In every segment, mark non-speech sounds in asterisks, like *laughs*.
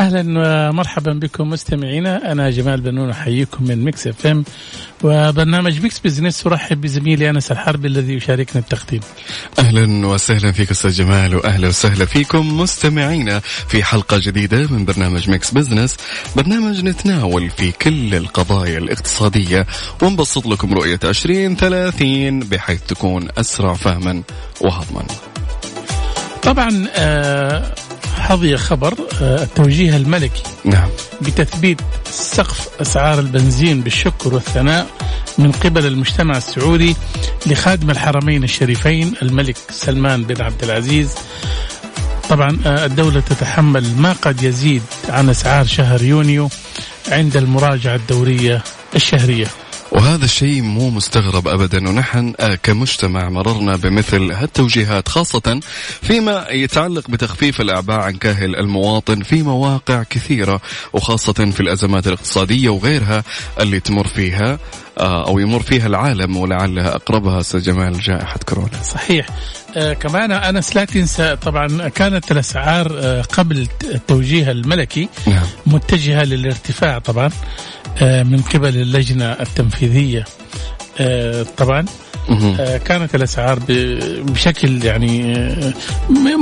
أهلا ومرحبا بكم مستمعينا أنا جمال بنون أحييكم من Mix FM وبرنامج Mix Business أرحب بزميلي أنس الحربي الذي يشاركنا التقديم. أهلا وسهلا فيك أستاذ جمال واهلا وسهلا فيكم مستمعينا في حلقة جديدة من برنامج Mix Business، برنامج نتناول في كل القضايا الاقتصادية ونبسط لكم رؤية 2030 بحيث تكون أسرع فهما وهضما. طبعا آه حظي خبر آه التوجيه الملكي نعم بتثبيت سقف أسعار البنزين بالشكر والثناء من قبل المجتمع السعودي لخادم الحرمين الشريفين الملك سلمان بن عبد العزيز طبعا آه، الدولة تتحمل ما قد يزيد عن أسعار شهر يونيو عند المراجعة الدورية الشهرية. وهذا الشيء مو مستغرب ابدا. ونحن آه، كمجتمع مررنا بمثل هالتوجيهات خاصة فيما يتعلق بتخفيف الأعباء عن كاهل المواطن في مواقع كثيرة وخاصة في الأزمات الاقتصادية وغيرها اللي تمر فيها. أو يمر فيها العالم ولعلها أقربها أستاذ جمال جائحة كورونا. صحيح آه كمان أنس لا تنسى طبعا كانت الأسعار آه قبل التوجيه الملكي نعم. متجهة للارتفاع طبعا آه من قبل اللجنة التنفيذية آه طبعا. آه، كانت الأسعار بشكل يعني آه،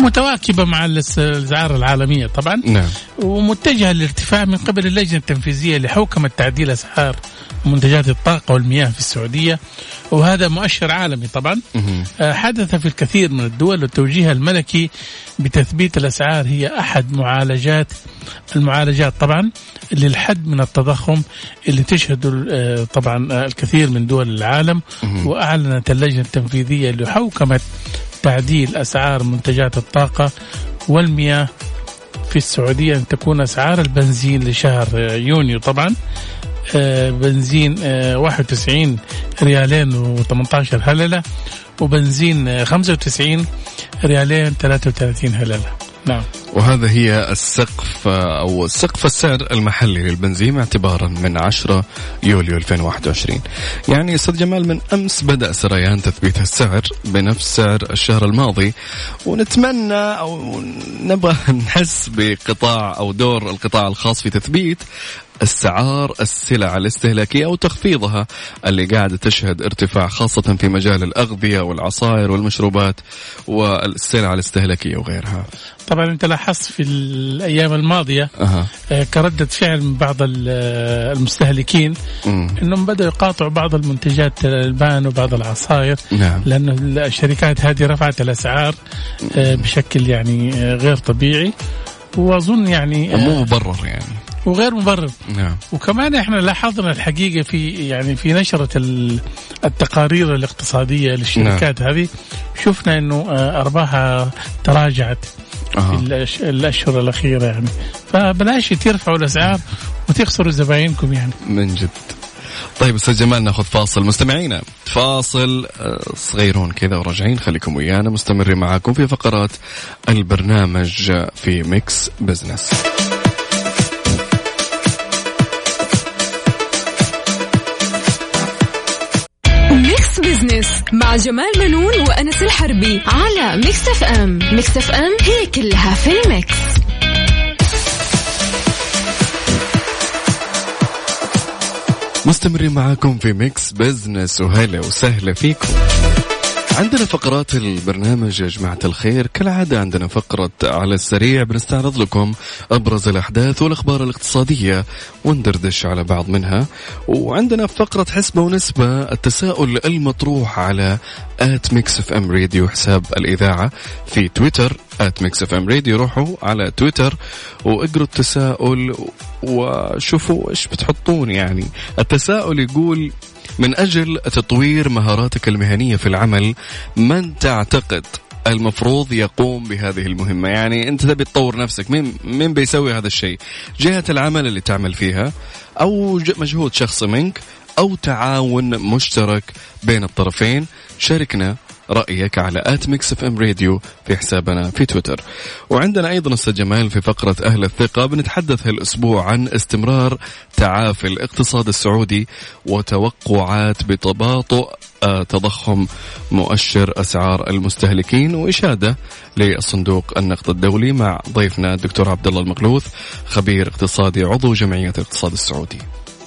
متواكبة مع الأسعار العالمية طبعا. نعم. ومتجهة للارتفاع من قبل اللجنة التنفيذية لحوكمه تعديل أسعار منتجات الطاقة والمياه في السعودية. وهذا مؤشر عالمي طبعا. آه، حدث في الكثير من الدول والتوجيه الملكي بتثبيت الأسعار هي أحد معالجات المعالجات طبعا للحد من التضخم اللي تشهده آه، طبعا آه، الكثير من دول العالم. واعلنت اللجنة التنفيذية لحوكمة تعديل أسعار منتجات الطاقة والمياه في السعودية أن تكون أسعار البنزين لشهر آه، يونيو. طبعا آه، بنزين آه، 91 ريالين و18 هللة وبنزين آه، 95 ريالين 33 هللة. نعم. وهذا هي السقف أو سقف السعر المحلي للبنزين اعتبارا من 10 يوليو 2021 يعني أستاذ جمال من أمس بدأ سريان تثبيت السعر بنفس سعر الشهر الماضي ونتمنى أو نبغى *laughs* نحس بقطاع أو دور القطاع الخاص في تثبيت اسعار السلع الاستهلاكية أو تخفيضها اللي قاعدة تشهد ارتفاع خاصة في مجال الأغذية والعصائر والمشروبات والسلع الاستهلاكية وغيرها. طبعا أنت لاحظت في الأيام الماضية آه، كردة فعل من بعض آه، المستهلكين أمم. إنهم بدأوا يقاطعوا بعض المنتجات الألبان وبعض العصائر نعم. لأن الشركات هذه رفعت الأسعار آه، بشكل يعني آه، غير طبيعي. وأظن يعني مو مبرر يعني. وغير مبرر. نعم. وكمان إحنا لاحظنا الحقيقة في يعني في نشرة ال- التقارير الاقتصادية للشركات هذه شفنا إنه آه، أرباحها تراجعت في أها. الأش- الأشهر الأخيرة يعني. فبلاش ترفعوا الأسعار وتخسروا زباينكم يعني. من جد. طيب أستاذ جمال نأخذ فاصل. مستمعينا فاصل آه، صغيرون كذا وراجعين. خليكم ويانا مستمرين معاكم في فقرات البرنامج في Mix Business. Business مع جمال بنون وأنس الحربي على Mix FM Mix FM هي كلها في ال mix. مستمرين معاكم في Mix Business وهلا وسهلا فيكم. عندنا فقرات البرنامج يا جماعة الخير. كالعادة عندنا فقرة على السريع بنستعرض لكم أبرز الأحداث والأخبار الاقتصادية وندردش على بعض منها. وعندنا فقرة حسبة ونسبة التساؤل المطروح على at Mix FM Radio حساب الإذاعة في تويتر at Mix FM Radio. روحوا على تويتر واقروا التساؤل وشوفوا إيش بتحطون يعني. التساؤل يقول من أجل تطوير مهاراتك المهنية في العمل من تعتقد المفروض يقوم بهذه المهمة؟ يعني أنت تبي تطور نفسك مين, مين بيسوي هذا الشيء؟ جهة العمل اللي تعمل فيها أو مجهود شخصي منك أو تعاون مشترك بين الطرفين. شاركنا رأيك على at Mix FM Radio في حسابنا في تويتر. وعندنا أيضا أستاذ جمال في فقرة أهل الثقة بنتحدث هالأسبوع عن استمرار تعافي الاقتصاد السعودي وتوقعات بتباطؤ آه، تضخم مؤشر أسعار المستهلكين وإشادة للصندوق النقد الدولي مع ضيفنا الدكتور عبد الله المغلوث خبير اقتصادي عضو جمعية الاقتصاد السعودي.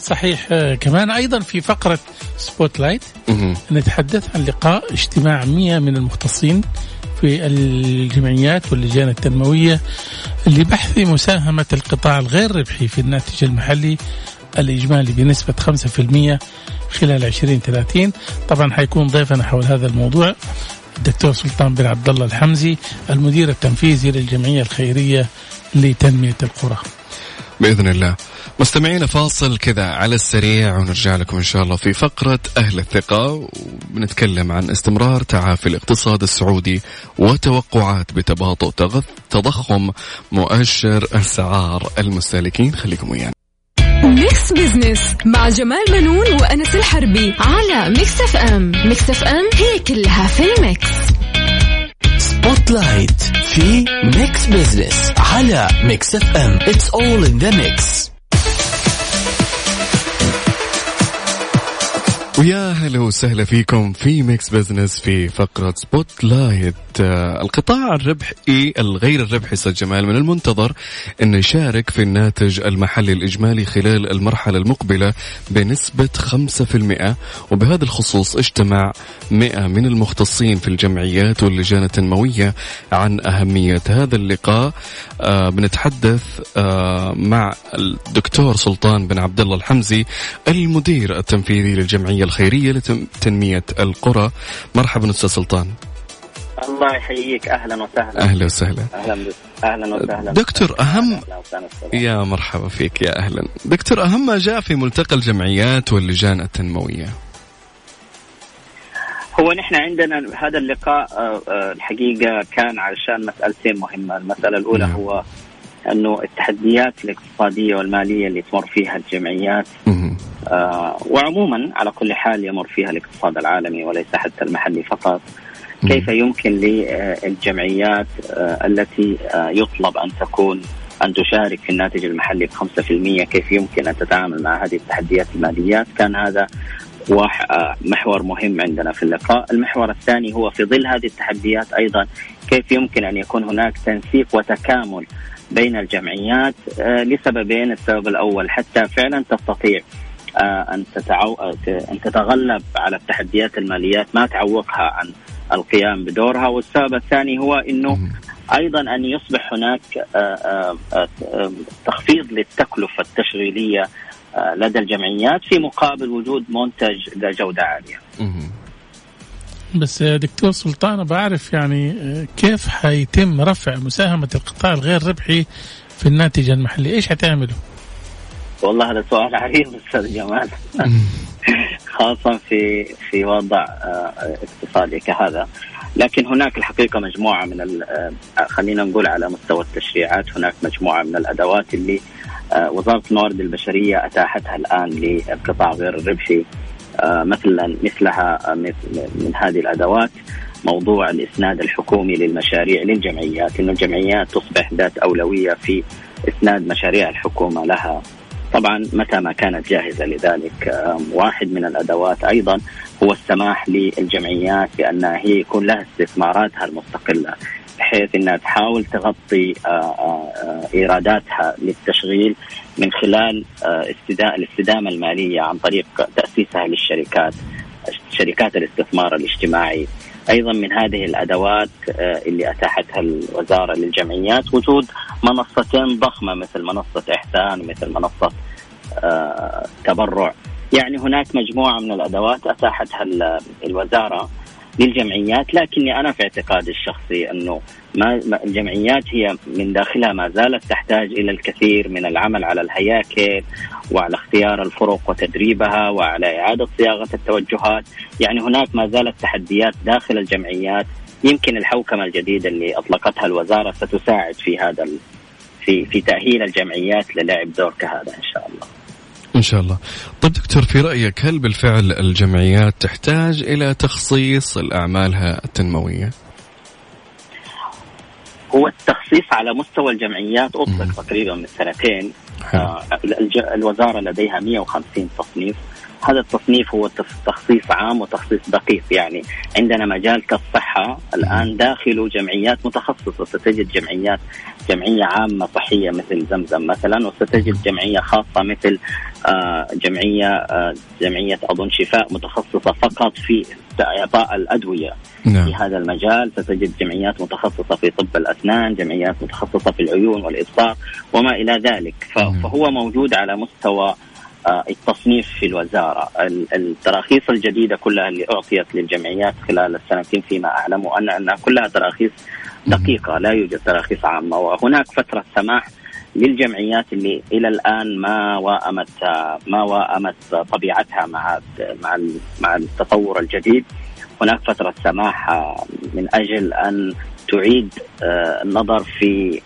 صحيح آه، كمان أيضا في فقرة spotlight نتحدث عن لقاء اجتماع 100 من المختصين في الجمعيات واللجان التنموية لبحث مساهمة القطاع الغير ربحي في الناتج المحلي الإجمالي بنسبة 5% خلال 2030 طبعا حيكون ضيفنا حول هذا الموضوع الدكتور سلطان بن عبد الله الحمزي المدير التنفيذي للجمعية الخيرية لتنمية القرى. بإذن الله. مستمعينا فاصل كذا على السريع ونرجع لكم إن شاء الله في فقرة أهل الثقة. وبنتكلم عن استمرار تعافي الاقتصاد السعودي وتوقعات بتباطؤ تضخم مؤشر اسعار المستهلكين. خليكم ويانا. Mix Business مع جمال بنون وأنس الحربي على Mix FM Mix FM هي كلها في ال mix. spotlight في Mix Business على Mix FM it's all in the mix ويا هلا وسهلا فيكم في Mix Business في فقرة spotlight القطاع الربحي الغير الربحي أستاذ جمال من المنتظر إنه يشارك في الناتج المحلي الإجمالي خلال المرحلة المقبلة بنسبة 5% وبهذا الخصوص اجتمع 100 من المختصين في الجمعيات واللجان التنموية عن أهمية هذا اللقاء. آه بنتحدث آه مع الدكتور سلطان بن عبد الله الحمزي المدير التنفيذي للجمعية الخيرية لتنمية القرى. مرحبا أستاذ سلطان. الله يحييك. أهلا وسهلا. أهلا وسهلا. أهلا أهلا وسهلا. دكتور اهم يا مرحبا فيك يا أهلا. دكتور أهم ما جاء في ملتقى الجمعيات واللجان التنموية؟ هو نحن عندنا هذا اللقاء آه، آه، الحقيقة كان علشان مسألتين مهمة، المسألة الأولى نعم. هو أنه التحديات الاقتصادية والمالية اللي تمر فيها الجمعيات آه وعموما على كل حال يمر فيها الاقتصاد العالمي وليس حتى المحلي فقط. كيف يمكن للجمعيات آه التي آه يطلب أن تكون أن تشارك في الناتج المحلي ب 5% كيف يمكن أن تتعامل مع هذه التحديات الماليات؟ كان هذا آه، محور مهم عندنا في اللقاء. المحور الثاني هو في ظل هذه التحديات أيضا كيف يمكن أن يكون هناك تنسيق وتكامل بين الجمعيات لسببين. السبب الأول حتى فعلا تستطيع أن تتعو... أن تتغلب على التحديات الماليات ما تعوقها عن القيام بدورها. والسبب الثاني هو أنه أيضا أن يصبح هناك تخفيض للتكلفة التشغيلية آه، لدى الجمعيات في مقابل وجود منتج ذا جودة عالية. بس دكتور سلطان بعرف يعني آه، كيف حيتم رفع مساهمة القطاع الغير ربحي في الناتج المحلي؟ إيش حتعملوا؟ والله هذا سؤال عريض أستاذ جمال. *laughs* خاصة في في وضع آه، اقتصادي كهذا. لكن هناك الحقيقة مجموعة من خلينا نقول على مستوى التشريعات هناك مجموعة من الأدوات اللي آه، وزارة الموارد البشرية أتاحتها الآن للقطاع غير الربحي آه، مثلا مثلها من هذه الأدوات موضوع الإسناد الحكومي للمشاريع للجمعيات إنه الجمعيات تصبح ذات أولوية في إسناد مشاريع الحكومة لها. طبعا متى ما كانت جاهزة لذلك واحد من الأدوات أيضا هو السماح للجمعيات بانها هي يكون لها استثماراتها المستقلة بحيث إنها تحاول تغطي آه، آه، آه، إيراداتها للتشغيل من خلال الاستدامة المالية عن طريق تأسيسها للشركات شركات الاستثمار الاجتماعي. أيضا من هذه الأدوات آه، اللي أتاحتها الوزارة للجمعيات وجود منصتين ضخمة مثل منصة إحسان ومثل منصة آه، تبرع. يعني هناك مجموعة من الأدوات أتاحتها الوزارة. للجمعيات لكني أنا في اعتقادي الشخصي أنه ما الجمعيات هي من داخلها ما زالت تحتاج إلى الكثير من العمل على الهياكل وعلى اختيار الفرق وتدريبها وعلى إعادة صياغة التوجهات، يعني هناك ما زالت تحديات داخل الجمعيات يمكن الحوكمة الجديدة اللي أطلقتها الوزارة ستساعد في هذا في في تأهيل الجمعيات للعب دور كهذا إن شاء الله. إن شاء الله. طيب دكتور في رأيك هل بالفعل الجمعيات تحتاج إلى تخصيص لأعمالها التنموية؟ هو التخصيص على مستوى الجمعيات أطلق تقريبا من سنتين. آه الوزارة لديها 150 تصنيف. هذا التصنيف هو تخصيص عام وتخصيص دقيق. يعني عندنا مجال كالصحة الآن داخله جمعيات متخصصة. ستجد جمعيات جمعية عامة صحية مثل زمزم مثلا وستجد جمعية خاصة مثل آه، جمعية آه، جمعية أظن شفاء متخصصة فقط في إعطاء الأدوية نعم. في هذا المجال. ستجد جمعيات متخصصة في طب الأسنان جمعيات متخصصة في العيون والإبصار وما إلى ذلك. فهو موجود على مستوى التصنيف في الوزارة. التراخيص الجديدة كلها اللي أعطيت للجمعيات خلال السنتين فيما أعلم وأن أنها كلها تراخيص دقيقة لا يوجد تراخيص عامة. وهناك فترة سماح للجمعيات اللي إلى الآن ما وامت ما وامت طبيعتها مع مع مع التطور الجديد. هناك فترة سماح من أجل أن تعيد آه، النظر في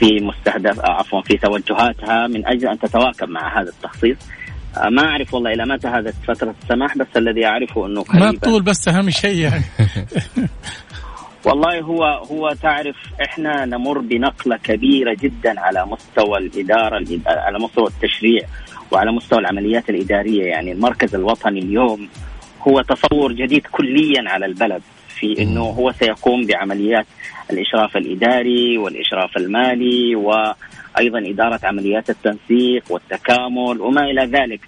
في مستهدف آه، عفوا في توجهاتها من أجل أن تتواكب مع هذا التخصيص. آه، ما أعرف والله إلى متى هذا فترة السماح بس الذي أعرفه إنه ما طول بس أهم شيء يعني. *laughs* والله هو هو تعرف إحنا نمر بنقلة كبيرة جدا على مستوى الإدارة على مستوى التشريع وعلى مستوى العمليات الإدارية. يعني المركز الوطني اليوم هو تصور جديد كليا على البلد. في إنه هو سيقوم بعمليات الإشراف الإداري والإشراف المالي وأيضا إدارة عمليات التنسيق والتكامل وما إلى ذلك.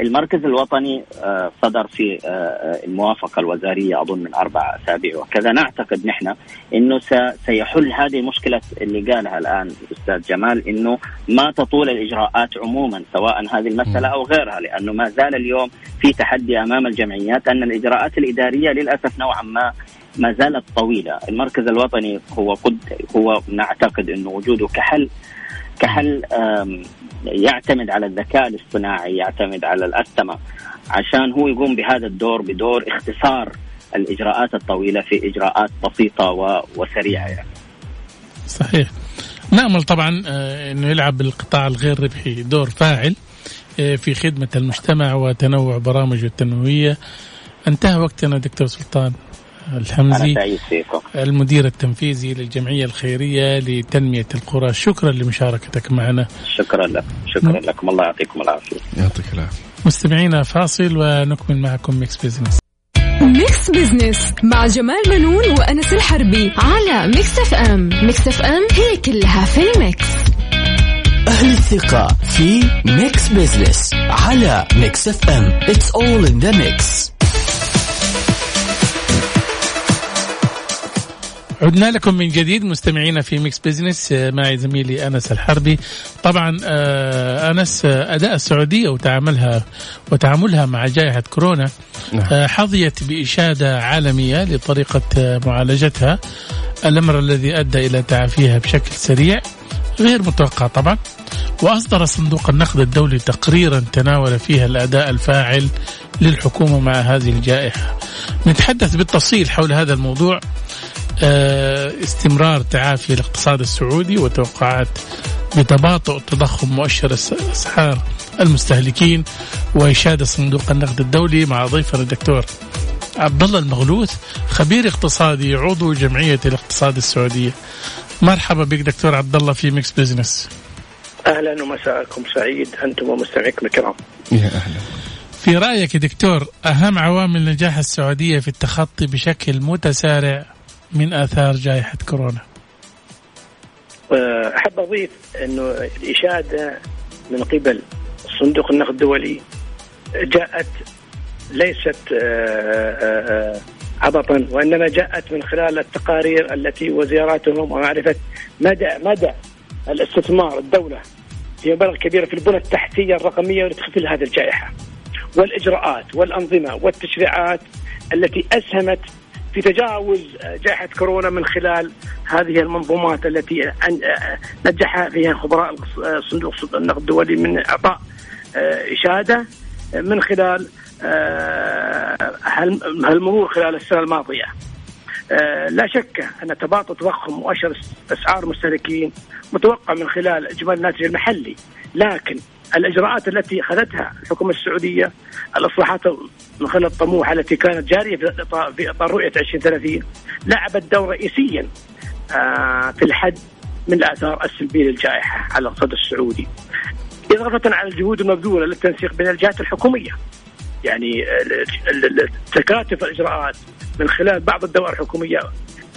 المركز الوطني آه، صدر في آه، آه، الموافقة الوزارية أظن من أربع أسابيع وكذا. نعتقد نحن أنه سيحل هذه المشكلة اللي قالها الآن الأستاذ جمال أنه ما تطول الإجراءات عموما سواء هذه المسألة أو غيرها لأنه ما زال اليوم في تحدي أمام الجمعيات أن الإجراءات الإدارية للأسف نوعا ما ما زالت طويلة. المركز الوطني هو قد هو نعتقد أنه وجوده كحل كحل يعتمد على الذكاء الاصطناعي يعتمد على الأسمة عشان هو يقوم بهذا الدور بدور اختصار الإجراءات الطويلة في إجراءات بسيطة وسريعة يعني. صحيح. نأمل طبعا آه، أنه يلعب بالقطاع الغير ربحي دور فاعل آه، في خدمة المجتمع وتنوع برامجه التنموية. انتهى وقتنا دكتور سلطان. الحمزي المدير التنفيذي للجمعية الخيرية لتنمية القرى. شكرا لمشاركتك معنا. شكرا لك. شكرا لكم. الله يعطيكم العافية. يعطيك العافية. مستمعينا فاصل ونكمل معكم Mix Business Mix Business مع جمال بنون وأنس الحربي على Mix FM، Mix FM هي كلها في ال Mix. أهل الثقة في Mix Business على Mix FM It's all in the mix. عدنا لكم من جديد مستمعينا في Mix Business آه، معي زميلي أنس الحربي. طبعا آه، أنس آه، أداء السعودية وتعاملها وتعاملها مع جائحة كورونا نعم. حظيت بإشادة عالمية لطريقة معالجتها. الأمر الذي أدى إلى تعافيها بشكل سريع غير متوقع طبعا. وأصدر صندوق النقد الدولي تقريرا تناول فيها الأداء الفاعل للحكومة مع هذه الجائحة. نتحدث بالتفصيل حول هذا الموضوع. استمرار تعافي الاقتصاد السعودي وتوقعات بتباطؤ تضخم مؤشر أسعار المستهلكين واشاده صندوق النقد الدولي مع ضيفنا الدكتور عبد الله المغلوث خبير اقتصادي عضو جمعية الاقتصاد السعودية. مرحبا بك دكتور عبد الله في Mix Business. أهلا ومساءكم سعيد أنتم ومستمعيكم الكرام. يا أهلا. في رأيك يا دكتور أهم عوامل نجاح السعودية في التخطي بشكل متسارع من آثار جائحة كورونا؟ أه، أحب أضيف إنه الاشاده من قبل صندوق النقد الدولي جاءت ليست أه، أه، عبطا وإنما جاءت من خلال التقارير التي وزياراتهم ومعرفة مدى مدى الاستثمار الدولة في مبالغ كبيره في البنى التحتية الرقمية لتخفيف هذه الجائحة والإجراءات والأنظمة والتشريعات التي أسهمت في تجاوز جائحة كورونا من خلال هذه المنظومات التي نجح فيها خبراء صندوق النقد الدولي من إعطاء إشادة من خلال هالمرور خلال السنة الماضية. لا شك أن تباطؤ تضخم مؤشر أسعار المستهلكين متوقع من خلال إجمالي الناتج المحلي لكن الإجراءات التي أخذتها الحكومة السعودية الإصلاحات من خلال الطموحه التي كانت جارية في اطار في إطار رؤية 2030 لعبت دور رئيسيا آه، في الحد من الاثار السلبية للجائحة على الاقتصاد السعودي. اضافه على الجهود المبذولة للتنسيق بين الجهات الحكومية. يعني تكاتف الإجراءات من خلال بعض الدوائر الحكومية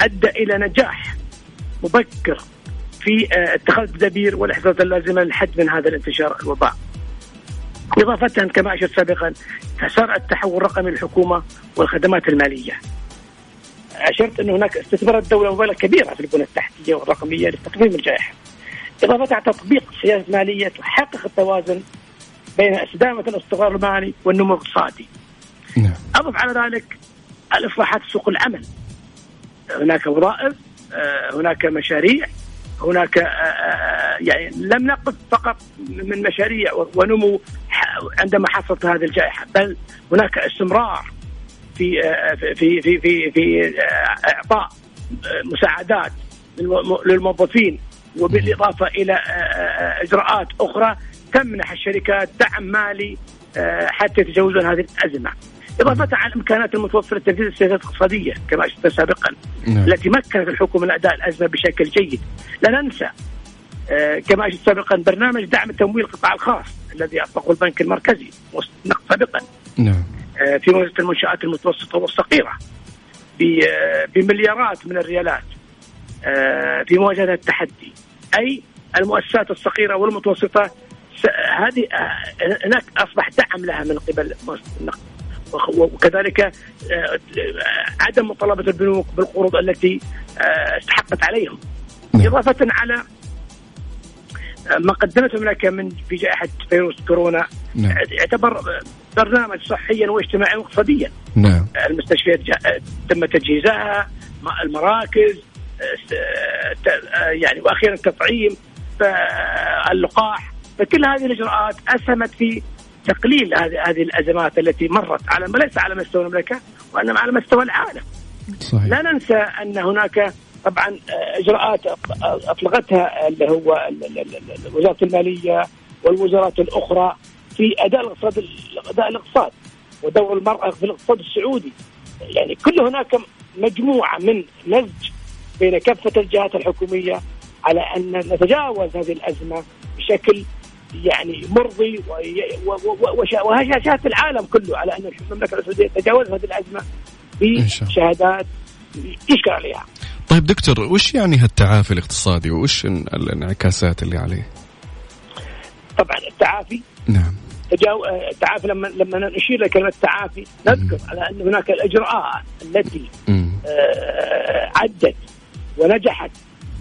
أدى إلى نجاح مبكر في آه، اتخاذ التدابير والاحتياطات اللازمة للحد من هذا الانتشار الوباء. إضافة كما أشرت سابقا تسارع التحول الرقمي للحكومة والخدمات المالية. أشرت أن هناك استثمارات الدولة مبالغ كبيرة في البنى التحتية والرقمية لتقليل الجائحة. إضافة على تطبيق سياسة مالية تحقق التوازن بين أستدامة الاستقرار المالي والنمو الاقتصادي. نعم. أضف على ذلك الإصلاحات في سوق العمل. هناك وظائف، آه، هناك مشاريع هناك آه، آه، يعني لم نقف فقط من مشاريع ونمو عندما حصلت هذه الجائحة بل هناك استمرار في آه، في في في في إعطاء مساعدات للموظفين وبالإضافة إلى إجراءات أخرى تمنح الشركات دعم مالي حتى يتجاوزون هذه الأزمة. إضافة على الإمكانات المتوفرة لتنفيذ السياسات الاقتصادية كما أشرت سابقا نعم. التي مكنت الحكومة من أداء الأزمة بشكل جيد لا ننسى آه كما أشرت سابقا برنامج دعم تمويل القطاع الخاص الذي أطلقه البنك المركزي سابقا نعم. آه في مؤسسة المنشآت المتوسطة والصغيرة آه، بمليارات من الريالات في مواجهة التحدي أي المؤسسات الصغيرة والمتوسطة هذه هناك أصبح دعم لها من قبل وكذلك آه، عدم مطالبة البنوك بالقروض التي آه، استحقت عليهم نعم. إضافة على آه، ما قدمته المملكه من في جائحة فيروس كورونا نعم. يعتبر برنامج صحيا واجتماعيا واقتصاديا نعم. المستشفيات تم تجهيزها المراكز يعني وأخيرا التطعيم اللقاح فكل هذه الإجراءات أسهمت في تقليل هذه هذه الأزمات التي مرت على ليس على مستوى المملكة وإنما على مستوى العالم. صحيح. لا ننسى أن هناك طبعا إجراءات أطلقتها اللي هو وزارة المالية والوزارات الأخرى في أداء الاقتصاد أداء الاقتصاد ودور المرأة في الاقتصاد السعودي. يعني كل هناك مجموعة من نسج بين كافة الجهات الحكومية على أن نتجاوز هذه الأزمة بشكل يعني مرضي وهشاشات العالم كله على أن المملكة السعودية تجاوزت هذه الأزمة بشهادات يشكر عليها. طيب دكتور وش يعني هالتعافي الاقتصادي؟ وش الانعكاسات اللي عليه؟ طبعا التعافي. نعم. تجاو... التعافي لما لما نشير لكلمة تعافي نذكر على أن هناك الإجراءات التي آه عدت ونجحت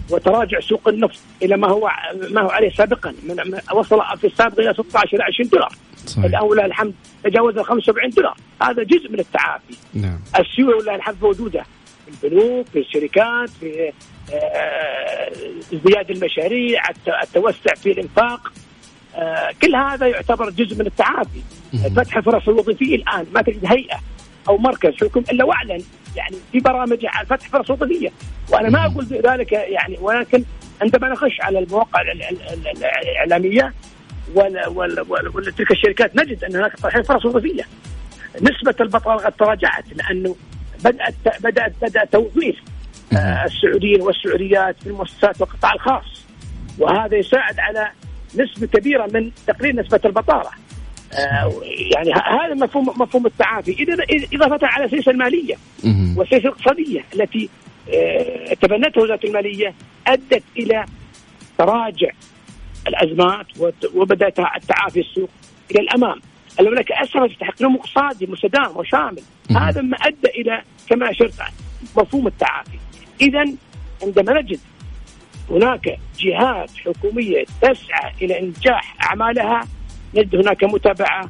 وتراجع سوق النفط إلى ما هو ما هو عليه سابقا. من وصل في السابق إلى 16 إلى 20 دولار. صحيح. الآن ولله الحمد تجاوز ال 75 دولار. هذا جزء من التعافي. نعم. السيوله ولله الحمد موجودة. في البنوك في الشركات في آه، ازدياد المشاريع التوسع في الإنفاق. آه، كل هذا يعتبر جزء من التعافي. فتح الفرص الوظيفية الآن. ما تجد هيئة أو مركز حكم إلا وأعلن. يعني في برامج على فتح فرص وظيفيه وأنا ما أقول ذلك يعني ولكن عندما نخش على المواقع الإعلامية وتلك الشركات نجد أن هناك تحقيق فرص وظيفيه نسبة البطالة قد تراجعت لأنه بدات بدات بدأ توظيف آه، السعوديين والسعوديات في المؤسسات والقطاع الخاص. وهذا يساعد على نسبة كبيرة من تقليل نسبة البطالة. يعني هذا مفهوم مفهوم التعافي. إضافة على السياسة المالية والسياسة الاقتصادية التي آه، تبنتها وزارة المالية أدت إلى تراجع الأزمات وبدأت التعافي السوق إلى الأمام. المملكة اسهمت في تحقيق نمو اقتصادي مستدام وشامل. هذا ما أدى إلى كما أشرت مفهوم التعافي. اذا عندما نجد هناك جهات حكومية تسعى إلى إنجاح أعمالها نجد هناك متابعة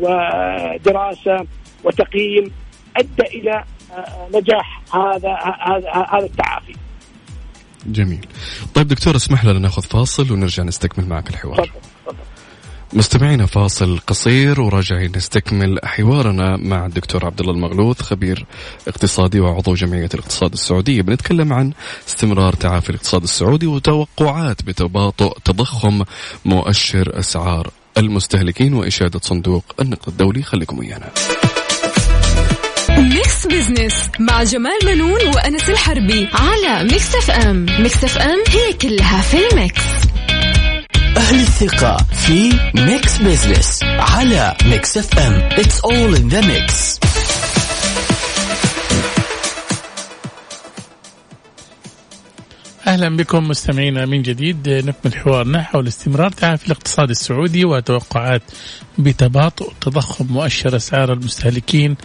ودراسة وتقييم أدى إلى نجاح هذا هذا هذا التعافي. جميل. طيب دكتور اسمح لنا ناخذ فاصل ونرجع نستكمل معك الحوار. تفضل تفضل. مستمعينا فاصل قصير وراجعين نستكمل حوارنا مع الدكتور عبد الله المغلوث خبير اقتصادي وعضو جمعية الاقتصاد السعودية بنتكلم عن استمرار تعافي الاقتصاد السعودي وتوقعات بتباطؤ تضخم مؤشر أسعار المستهلكين وإشادة صندوق النقد الدولي خليكم ويانا. Mix Business مع جمال بنون وأنس الحربي على Mix FM، Mix FM هي كلها في ال Mix. أهل الثقة في Mix Business على Mix FM It's all in the mix أهلا بكم مستمعينا من جديد. نكمل حوارنا حول استمرار تعافي الاقتصاد السعودي وتوقعات بتباطؤ تضخم مؤشر أسعار المستهلكين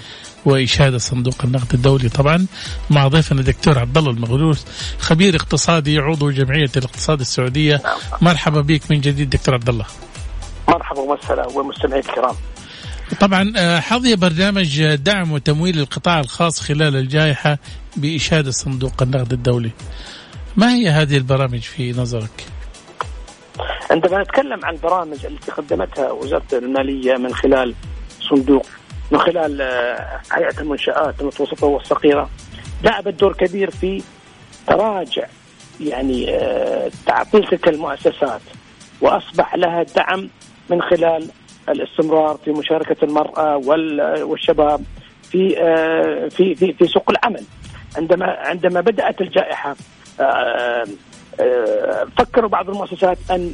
وإشادة صندوق النقد الدولي. طبعا مع ضيفنا الدكتور عبد الله المغلوث خبير اقتصادي عضو جمعية الاقتصاد السعودية. مرحبا بك من جديد دكتور عبد الله مرحبا ومسهلا ومستمعي الكرام. طبعا آه، حظي برنامج دعم وتمويل القطاع الخاص خلال الجائحة بإشادة صندوق النقد الدولي. ما هي هذه البرامج في نظرك؟ عندما نتكلم عن البرامج التي قدمتها وزارة المالية من خلال صندوق من خلال آه، هيئة المنشآت المتوسطة والصغيرة لعبت دور كبير في تراجع يعني آه، تعطيل تلك المؤسسات وأصبح لها دعم من خلال الاستمرار في مشاركة المرأة والشباب في آه، في في في سوق العمل عندما عندما بدأت الجائحة فكروا بعض المؤسسات أن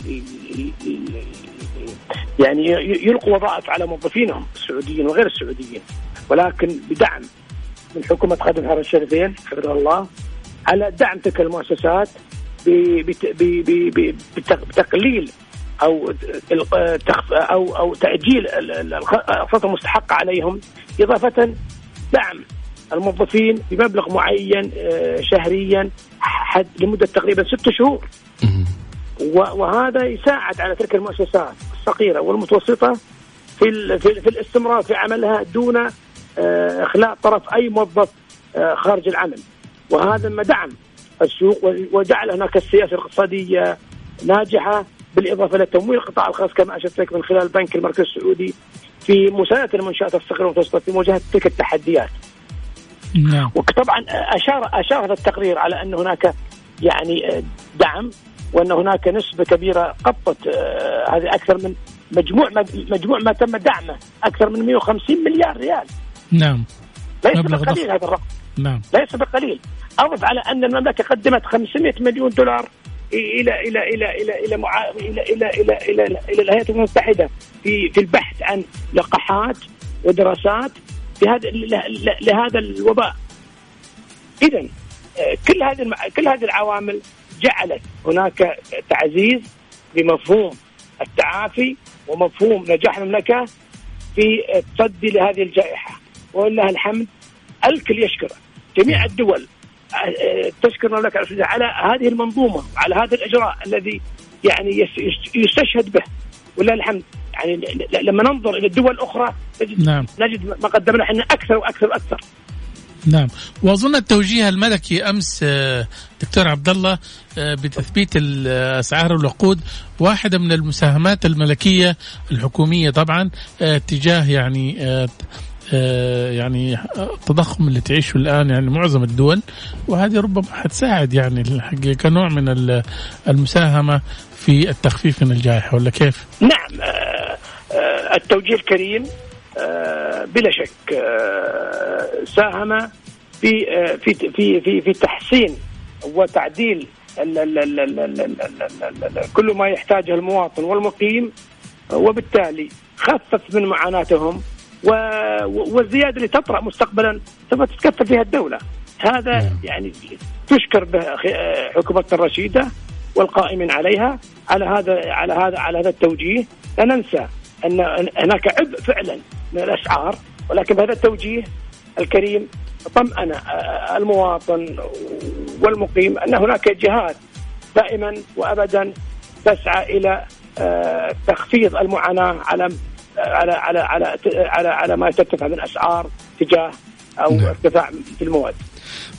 يعني يلقوا وظائف على موظفينهم السعوديين وغير السعوديين. ولكن بدعم من حكومة خادم الحرم الشريفين حفظه الله على دعم تلك المؤسسات بتقليل أو أو أو تأجيل الاقساط المستحقة عليهم إضافة دعم الموظفين بمبلغ معين آه، شهريا حد لمدة تقريبا ست شهور. وهذا يساعد على تلك المؤسسات الصغيرة والمتوسطة في في, في الاستمرار في عملها دون آه، إخلاء طرف أي موظف آه، خارج العمل. وهذا ما دعم السوق وجعل هناك السياسة الاقتصادية ناجحة بالإضافة إلى تمويل القطاع الخاص كما أشرت لك من خلال البنك المركزي السعودي في مساعدة المنشآت الصغيرة والمتوسطة في مواجهة تلك التحديات. نعم. وطبعا اشار أشار هذا التقرير على أن هناك يعني آه، دعم وأن هناك نسبة كبيرة قطت آه، هذه أكثر من مجموع ما مجموع ما تم دعمه أكثر من 150 مليار ريال. نعم. ليس بقليل هذا الرقم. نعم. ليس بقليل. أضف على أن المملكة قدمت 500 مليون دولار إلى إلى إلى إلى إلى مع... إلى إلى إلى إلى, الولايات المتحدة في في البحث عن لقاحات ودراسات في هذا لهذا الوباء. اذا آه، كل هذه كل هذه العوامل جعلت هناك تعزيز بمفهوم التعافي ومفهوم نجاح المملكة في التصدي لهذه الجائحة. ولله الحمد الكل يشكره جميع الدول تشكر المملكة على هذه المنظومة وعلى هذا الإجراء الذي يعني يستشهد به. ولله الحمد يعني لما ننظر إلى الدول الاخرى نجد نعم. نجد ما قدمنا إحنا أكثر وأكثر وأكثر نعم وأظن التوجيه الملكي أمس آه، دكتور عبد الله آه، بتثبيت اسعار الوقود واحدة من المساهمات الملكية الحكومية طبعا آه، تجاه يعني يعني التضخم اللي تعيشه الآن يعني معظم الدول وهذه ربما حتساعد يعني كنوع من المساهمة في التخفيف من الجائحة ولا كيف؟ نعم التوجيه الكريم بلا شك ساهم في في في في, في تحسين وتعديل كل ما يحتاجه المواطن والمقيم. وبالتالي خفف من معاناتهم والزيادة اللي تطرأ مستقبلا سوف تتكفل فيها الدولة. هذا نعم. يعني تشكر به حكومة الرشيدة والقائمين عليها. على هذا على هذا على هذا التوجيه لا ننسى أن هناك عبء فعلا من الاسعار ولكن بهذا التوجيه الكريم طمأن آه، المواطن والمقيم أن هناك جهات دائما وابدا تسعى إلى آه، تخفيض المعاناة على على على على على, على ما ترتفع من اسعار تجاه أو نعم. ارتفاع في المواد.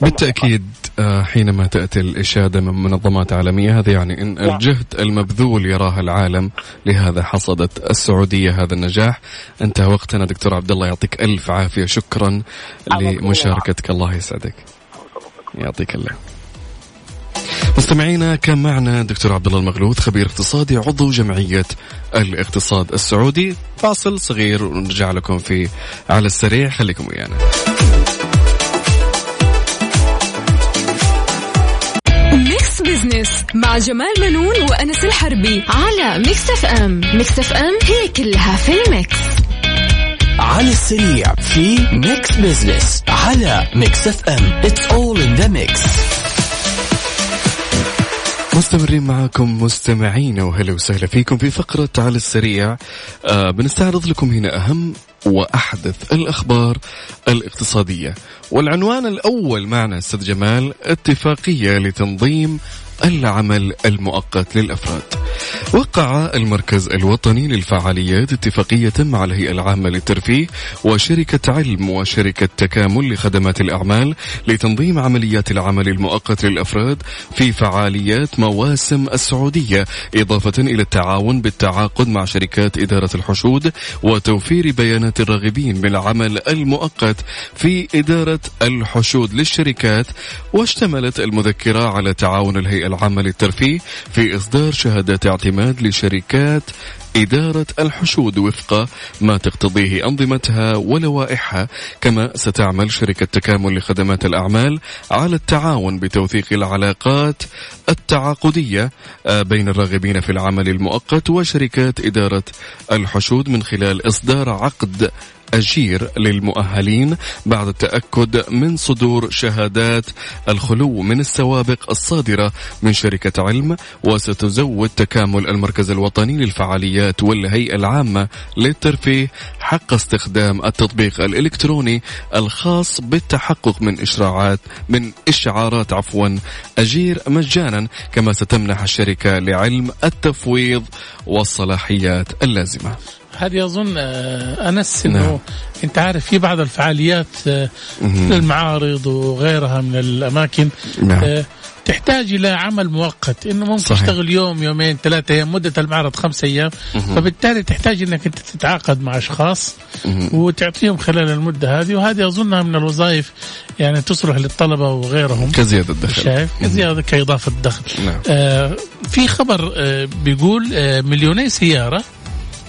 بالتأكيد آه، حينما تأتي الإشادة من منظمات عالمية هذا يعني إن نعم. الجهد المبذول يراه العالم. لهذا حصدت السعودية هذا النجاح. انتهى وقتنا دكتور عبد الله يعطيك ألف عافية. شكرا لمشاركتك. الله يسعدك. يعطيك الله مستمعينا كان معنا دكتور عبد الله المغلوث خبير اقتصادي عضو جمعية الاقتصاد السعودي. فاصل صغير ونرجع لكم في على السريع. خليكم ويانا. Business مع جمال بنون وأنس الحربي على Mix FM، Mix FM هي كلها في ال Mix. على السريع في Mix Business على Mix FM It's all in the mix مستمرين معكم مستمعين وهلا وسهلا فيكم في فقرة على السريع. آه بنستعرض لكم هنا أهم وأحدث الأخبار الاقتصادية. والعنوان الأول معنا أستاذ جمال اتفاقية لتنظيم العمل المؤقت للأفراد. وقع المركز الوطني للفعاليات اتفاقية مع الهيئة العامة للترفيه وشركة علم وشركة تكامل لخدمات الأعمال لتنظيم عمليات العمل المؤقت للأفراد في فعاليات مواسم السعودية إضافة إلى التعاون بالتعاقد مع شركات إدارة الحشود وتوفير بيانات الراغبين بالعمل المؤقت في إدارة الحشود للشركات. واشتملت المذكرة على تعاون الهيئة العامة للترفيه في إصدار شهادات اعتماد لشركات إدارة الحشود وفق ما تقتضيه أنظمتها ولوائحها كما ستعمل شركة تكامل لخدمات الأعمال على التعاون بتوثيق العلاقات التعاقدية آه، بين الراغبين في العمل المؤقت وشركات إدارة الحشود من خلال إصدار عقد أجير للمؤهلين بعد التأكد من صدور شهادات الخلو من السوابق الصادرة من شركة علم وستزود تكامل المركز الوطني للفعاليات والهيئة العامة للترفيه حق استخدام التطبيق الإلكتروني الخاص بالتحقق من إشراعات من إشعارات عفوا أجير مجانا كما ستمنح الشركة لعلم التفويض والصلاحيات اللازمة. هذه اظن آه، أنس إنه نعم. أنت عارف في بعض الفعاليات آه، مثل المعارض وغيرها من الأماكن نعم. آه، تحتاج إلى عمل مؤقت إنه ممكن صحيح. تشتغل يوم يومين ثلاثة أيام مدة المعرض خمسة أيام مه. فبالتالي تحتاج إنك أنت تتعاقد مع أشخاص مه. وتعطيهم خلال المدة هذه وهذه أظنها من الوظائف يعني تصلح للطلبة وغيرهم كزيادة دخل شايف كزيادة كإضافة دخل نعم. آه في خبر آه بيقول آه مليوني سيارة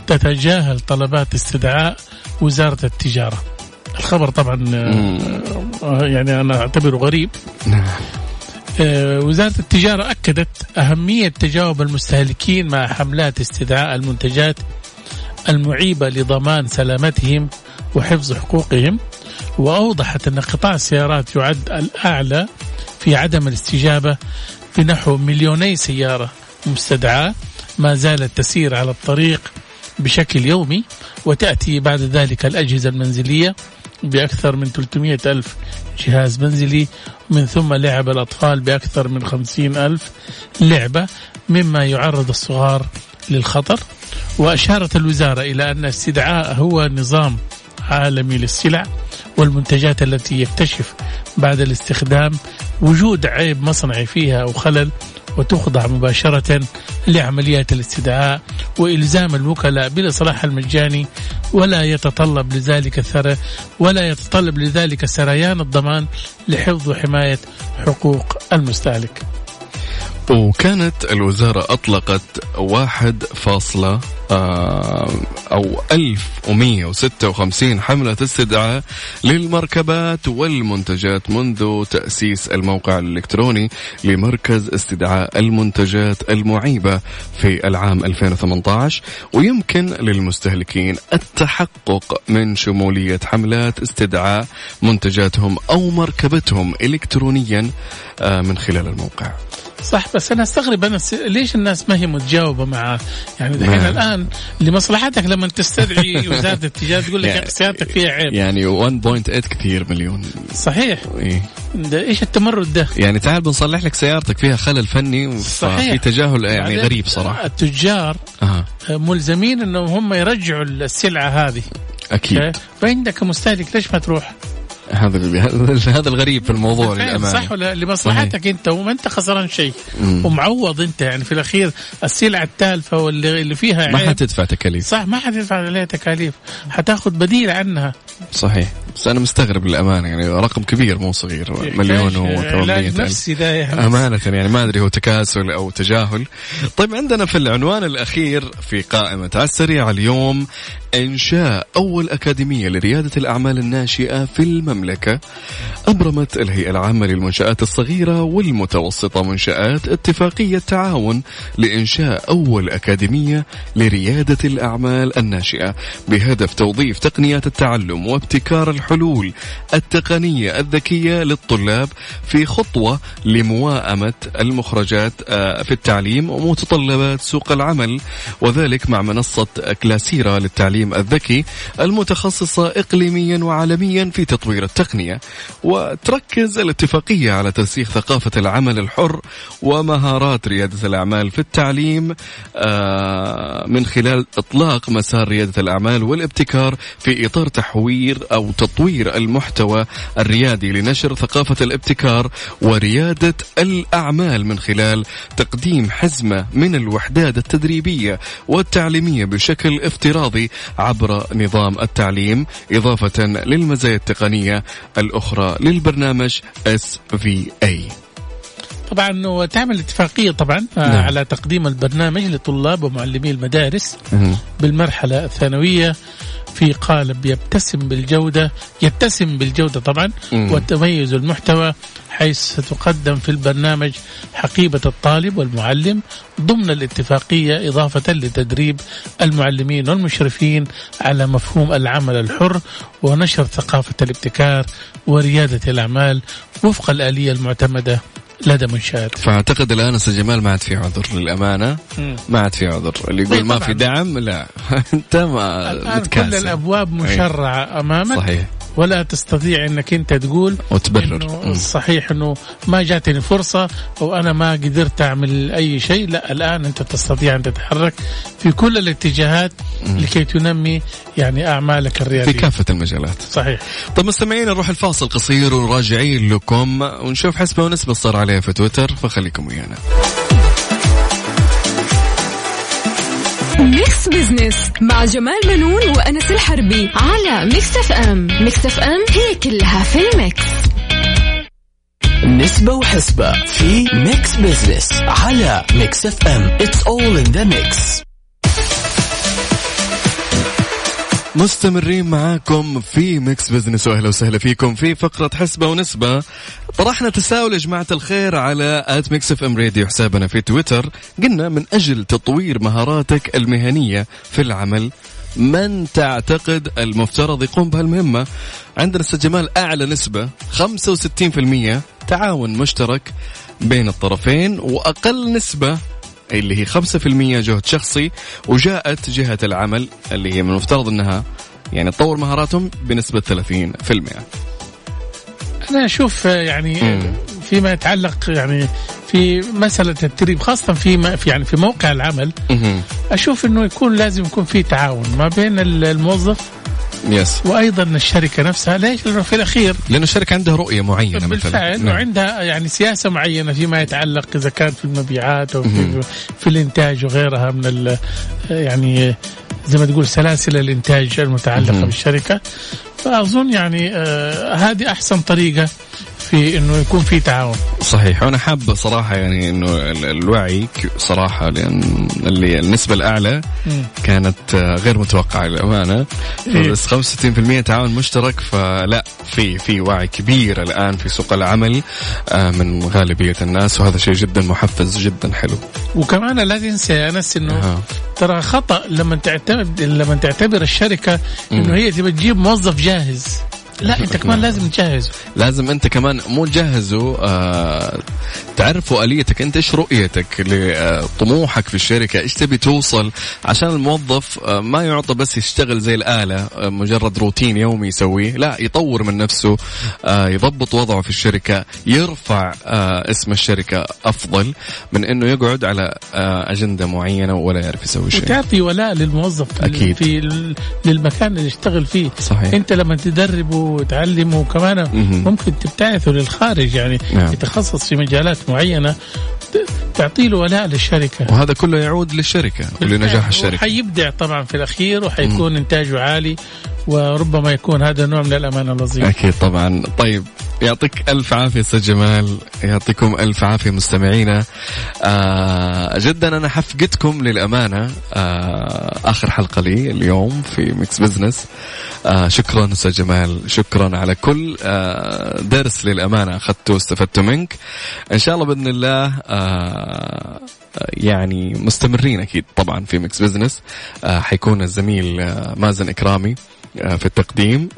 تتجاهل طلبات استدعاء وزارة التجارة. الخبر طبعا آه، يعني أنا أعتبره غريب. نعم. آه، وزارة التجارة أكدت أهمية تجاوب المستهلكين مع حملات استدعاء المنتجات المعيبة لضمان سلامتهم وحفظ حقوقهم وأوضحت أن قطاع السيارات يعد الأعلى في عدم الاستجابة بنحو مليوني سيارة مستدعاة ما زالت تسير على الطريق بشكل يومي وتأتي بعد ذلك الأجهزة المنزلية بأكثر من 300 ألف جهاز منزلي من ثم لعب الأطفال بأكثر من 50 ألف لعبة مما يعرض الصغار للخطر. وأشارت الوزارة إلى أن استدعاء هو نظام عالمي للسلع والمنتجات التي يكتشف بعد الاستخدام وجود عيب مصنعي فيها أو خلل وتخضع مباشرة لعمليات الاستدعاء وإلزام الوكلاء بالإصلاح المجاني ولا يتطلب لذلك الثرى ولا يتطلب لذلك سريان الضمان لحفظ وحماية حقوق المستهلك. وكانت الوزارة أطلقت واحد فاصلة آه، أو 1156 حملة استدعاء للمركبات والمنتجات منذ تأسيس الموقع الإلكتروني لمركز استدعاء المنتجات المعيبة في العام 2018 ويمكن للمستهلكين التحقق من شمولية حملات استدعاء منتجاتهم أو مركبتهم إلكترونيا آه، من خلال الموقع. صح بس أنا أستغرب أنا. ليش الناس ما هي متجاوبة معاه؟ يعني دحين. الآن لمصلحتك لما تستدعي *laughs* وزارة التجاره تقول لك يعني- سيارتك فيها عيب يعني 1.8 كثير مليون صحيح إيه. ده إيش التمرد ده؟ يعني تعال بنصلح لك سيارتك فيها خلل فني صحيح. في تجاهل يعني غريب صراحة التجار أها. ملزمين إنهم هم يرجعوا السلعة هذه أكيد أوكي؟ فإنت كمستهلك ليش ما تروح؟ هذا *laughs* هذا الغريب في الموضوع للأمانة. صح ولا لمصلحتك أنت وما أنت خسران شيء. ومعوض أنت. يعني في الأخير السلعة التالفة واللي اللي فيها ما عيب. حتدفع تكاليف. صح ما حتدفع عليها تكاليف. حتاخذ بديل عنها. صحيح. بس أنا مستغرب للأمانة يعني رقم كبير مو صغير. مليون و800 نفسي ده يعني أمانة يعني ما أدري هو تكاسل أو تجاهل. طيب عندنا في العنوان الأخير في قائمة على السريع اليوم إنشاء أول أكاديمية لريادة الأعمال الناشئة في المملكة. أبرمت الهيئة العامة للمنشآت الصغيرة والمتوسطة منشآت اتفاقية تعاون لإنشاء أول أكاديمية لريادة الأعمال الناشئة بهدف توظيف تقنيات التعلم وابتكار الحلول التقنية الذكية للطلاب في خطوة لمواءمة المخرجات آه، في التعليم ومتطلبات سوق العمل وذلك مع منصة كلاسيرا للتعليم الذكي المتخصصة إقليميا وعالميا في تطوير التقنية. وتركز الاتفاقية على ترسيخ ثقافة العمل الحر ومهارات ريادة الأعمال في التعليم آه، من خلال إطلاق مسار ريادة الأعمال والابتكار في إطار تحوير أو تطوير المحتوى الريادي لنشر ثقافة الابتكار وريادة الأعمال من خلال تقديم حزمة من الوحدات التدريبية والتعليمية بشكل افتراضي عبر نظام التعليم إضافة للمزايا التقنية الأخرى للبرنامج SVA طبعا وتعمل اتفاقيه طبعا آه، نعم. على تقديم البرنامج لطلاب ومعلمي المدارس مهم. بالمرحلة الثانوية في قالب يبتسم بالجودة يتسم بالجودة طبعا مم. وتميز المحتوى حيث ستقدم في البرنامج حقيبة الطالب والمعلم ضمن الاتفاقية إضافة لتدريب المعلمين والمشرفين على مفهوم العمل الحر ونشر ثقافة الابتكار وريادة الأعمال وفق الآلية المعتمدة لدى منشآت. فأعتقد الآن أستاذ جمال ما عاد في عذر للأمانة. ما عاد في عذر. اللي يقول ما في. دعم لا. *laughs* أنت ما كل. الأبواب مشرعة أمامك. صحيح. ولا تستطيع إنك أنت تقول وتبرر. مم. صحيح إنه ما جاتني فرصة أو أنا ما قدرت أعمل أي شيء. لا الآن أنت تستطيع أن تتحرك في كل الاتجاهات لكي تنمي يعني أعمالك في الرياضيه كافة المجالات. صحيح. طيب مستمعين نروح الفاصل قصير وراجعين لكم ونشوف حسبة ونسبة صار عليها في تويتر فخليكم ويانا. Mix Business مع جمال بنون وأنس الحربي على Mix FM، Mix FM هي كلها في ال Mix. نسبة وحسبة في Mix Business على Mix FM It's all in the mix مستمرين معاكم في Mix Business واهلا وسهلا فيكم في فقرة حسبة ونسبة. طرحنا تساؤل يا جماعة الخير على at Mix FM Radio حسابنا في تويتر. قلنا من أجل تطوير مهاراتك المهنية في العمل من تعتقد المفترض يقوم بهالمهمة؟ عندنا أستاذ جمال أعلى نسبة 65% تعاون مشترك بين الطرفين وأقل نسبة اللي هي 5% جهد شخصي وجاءت جهة العمل اللي هي من المفترض إنها يعني تطور مهاراتهم بنسبة 30% أنا أشوف آه، يعني مم. فيما يتعلق يعني في مسألة التدريب خاصة في يعني في موقع العمل مهم. أشوف إنه يكون لازم يكون في تعاون ما بين ال- الموظف يس وأيضا الشركة نفسها ليش؟ لأنه في الأخير لأن الشركة عندها رؤية معينة مثلا بالفعل نعم. وعندها يعني سياسة معينة فيما يتعلق إذا كان في المبيعات أو. في, في الإنتاج وغيرها من يعني زي ما تقول سلاسل الإنتاج المتعلقة مهم. بالشركة فأظن يعني آه هذه أحسن طريقة في إنه يكون في تعاون صحيح وأنا حاب صراحة يعني إنه ال- الوعي صراحة لأن اللي النسبة الأعلى. كانت غير متوقعة للأمانة إيه. بس 65% تعاون مشترك فلا في في وعي كبير الآن في سوق العمل آه، من غالبية الناس وهذا شيء جدا محفز جدا حلو وكمان لا تنسى يا أنس إنه. ترى خطأ لما تعتمد لما تعتبر الشركة إنه هي تبى تجيب موظف جاهز لا انت كمان لازم تجهزه. لازم انت كمان مو تجهزه آه تعرفوا آليتك انت إيش رؤيتك لطموحك في الشركة إيش تبي توصل؟ عشان الموظف آه ما يعطى بس يشتغل زي الآلة آه مجرد روتين يومي يسويه لا يطور من نفسه آه يضبط وضعه في الشركة يرفع آه اسم الشركة أفضل من إنه يقعد على آه أجندة معينة ولا يعرف يسوي شيء. وتعطي ولاء للموظف أكيد. في للمكان اللي يشتغل فيه. صحيح. انت لما تدربه وتعلمه كمان. ممكن تبتعثه للخارج يعني نعم. يتخصص في مجالات معينة. تعطي له ولاء للشركة. وهذا كله يعود للشركة ولنجاح الشركة. وحيبدع طبعا في الأخير وحيكون إنتاجه عالي وربما يكون هذا نوع من الأمانة الوظيفيه أكيد طبعا. طيب يعطيك ألف عافية أستاذ جمال. يعطيكم ألف عافية مستمعينا. آه جدا أنا حفتقدكم للأمانة. آه آخر حلقة لي اليوم في Mix Business آه شكرا أستاذ جمال. شكرا على كل آه درس للأمانة أخذته واستفدت منك. إن شاء الله بإذن الله آه يعني مستمرين أكيد طبعا في Mix Business آه حيكون الزميل آه مازن إكرامي آه، في التقديم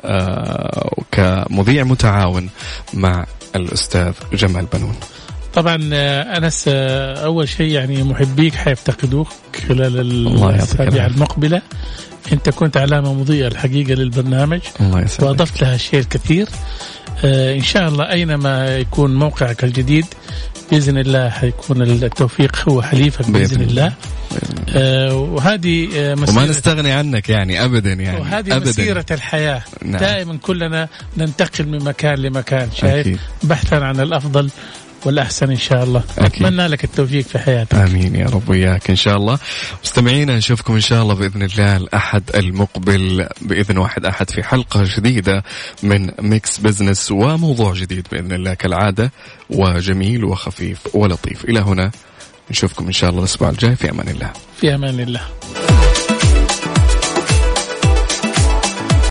كمذيع متعاون مع الأستاذ جمال بنون. طبعا أنس أول شيء يعني محبيك حيفتقدوك خلال الأسابيع. المقبلة. أنت كنت علامة مضيئة الحقيقة للبرنامج. الله وأضفت لها شيء كثير آه، إن شاء الله أينما يكون موقعك الجديد بإذن الله حيكون التوفيق هو حليفك بإذن, بإذن الله. آه، وهذه آه، وما مسيرة نستغني عنك يعني أبدا يعني وهذه أبدا مسيرة الحياة نعم. دائما كلنا ننتقل من مكان لمكان شايف أكيد. بحثا عن الأفضل والأحسن إن شاء الله. أكيد. أتمنى لك التوفيق في حياتك. آمين يا رب وياك إن شاء الله. مستمعينا نشوفكم إن شاء الله بإذن الله الأحد المقبل بإذن واحد أحد في حلقة جديدة من Mix Business وموضوع جديد بإذن الله كالعادة وجميل وخفيف ولطيف. إلى هنا نشوفكم إن شاء الله الأسبوع الجاي. في أمان الله. في أمان الله.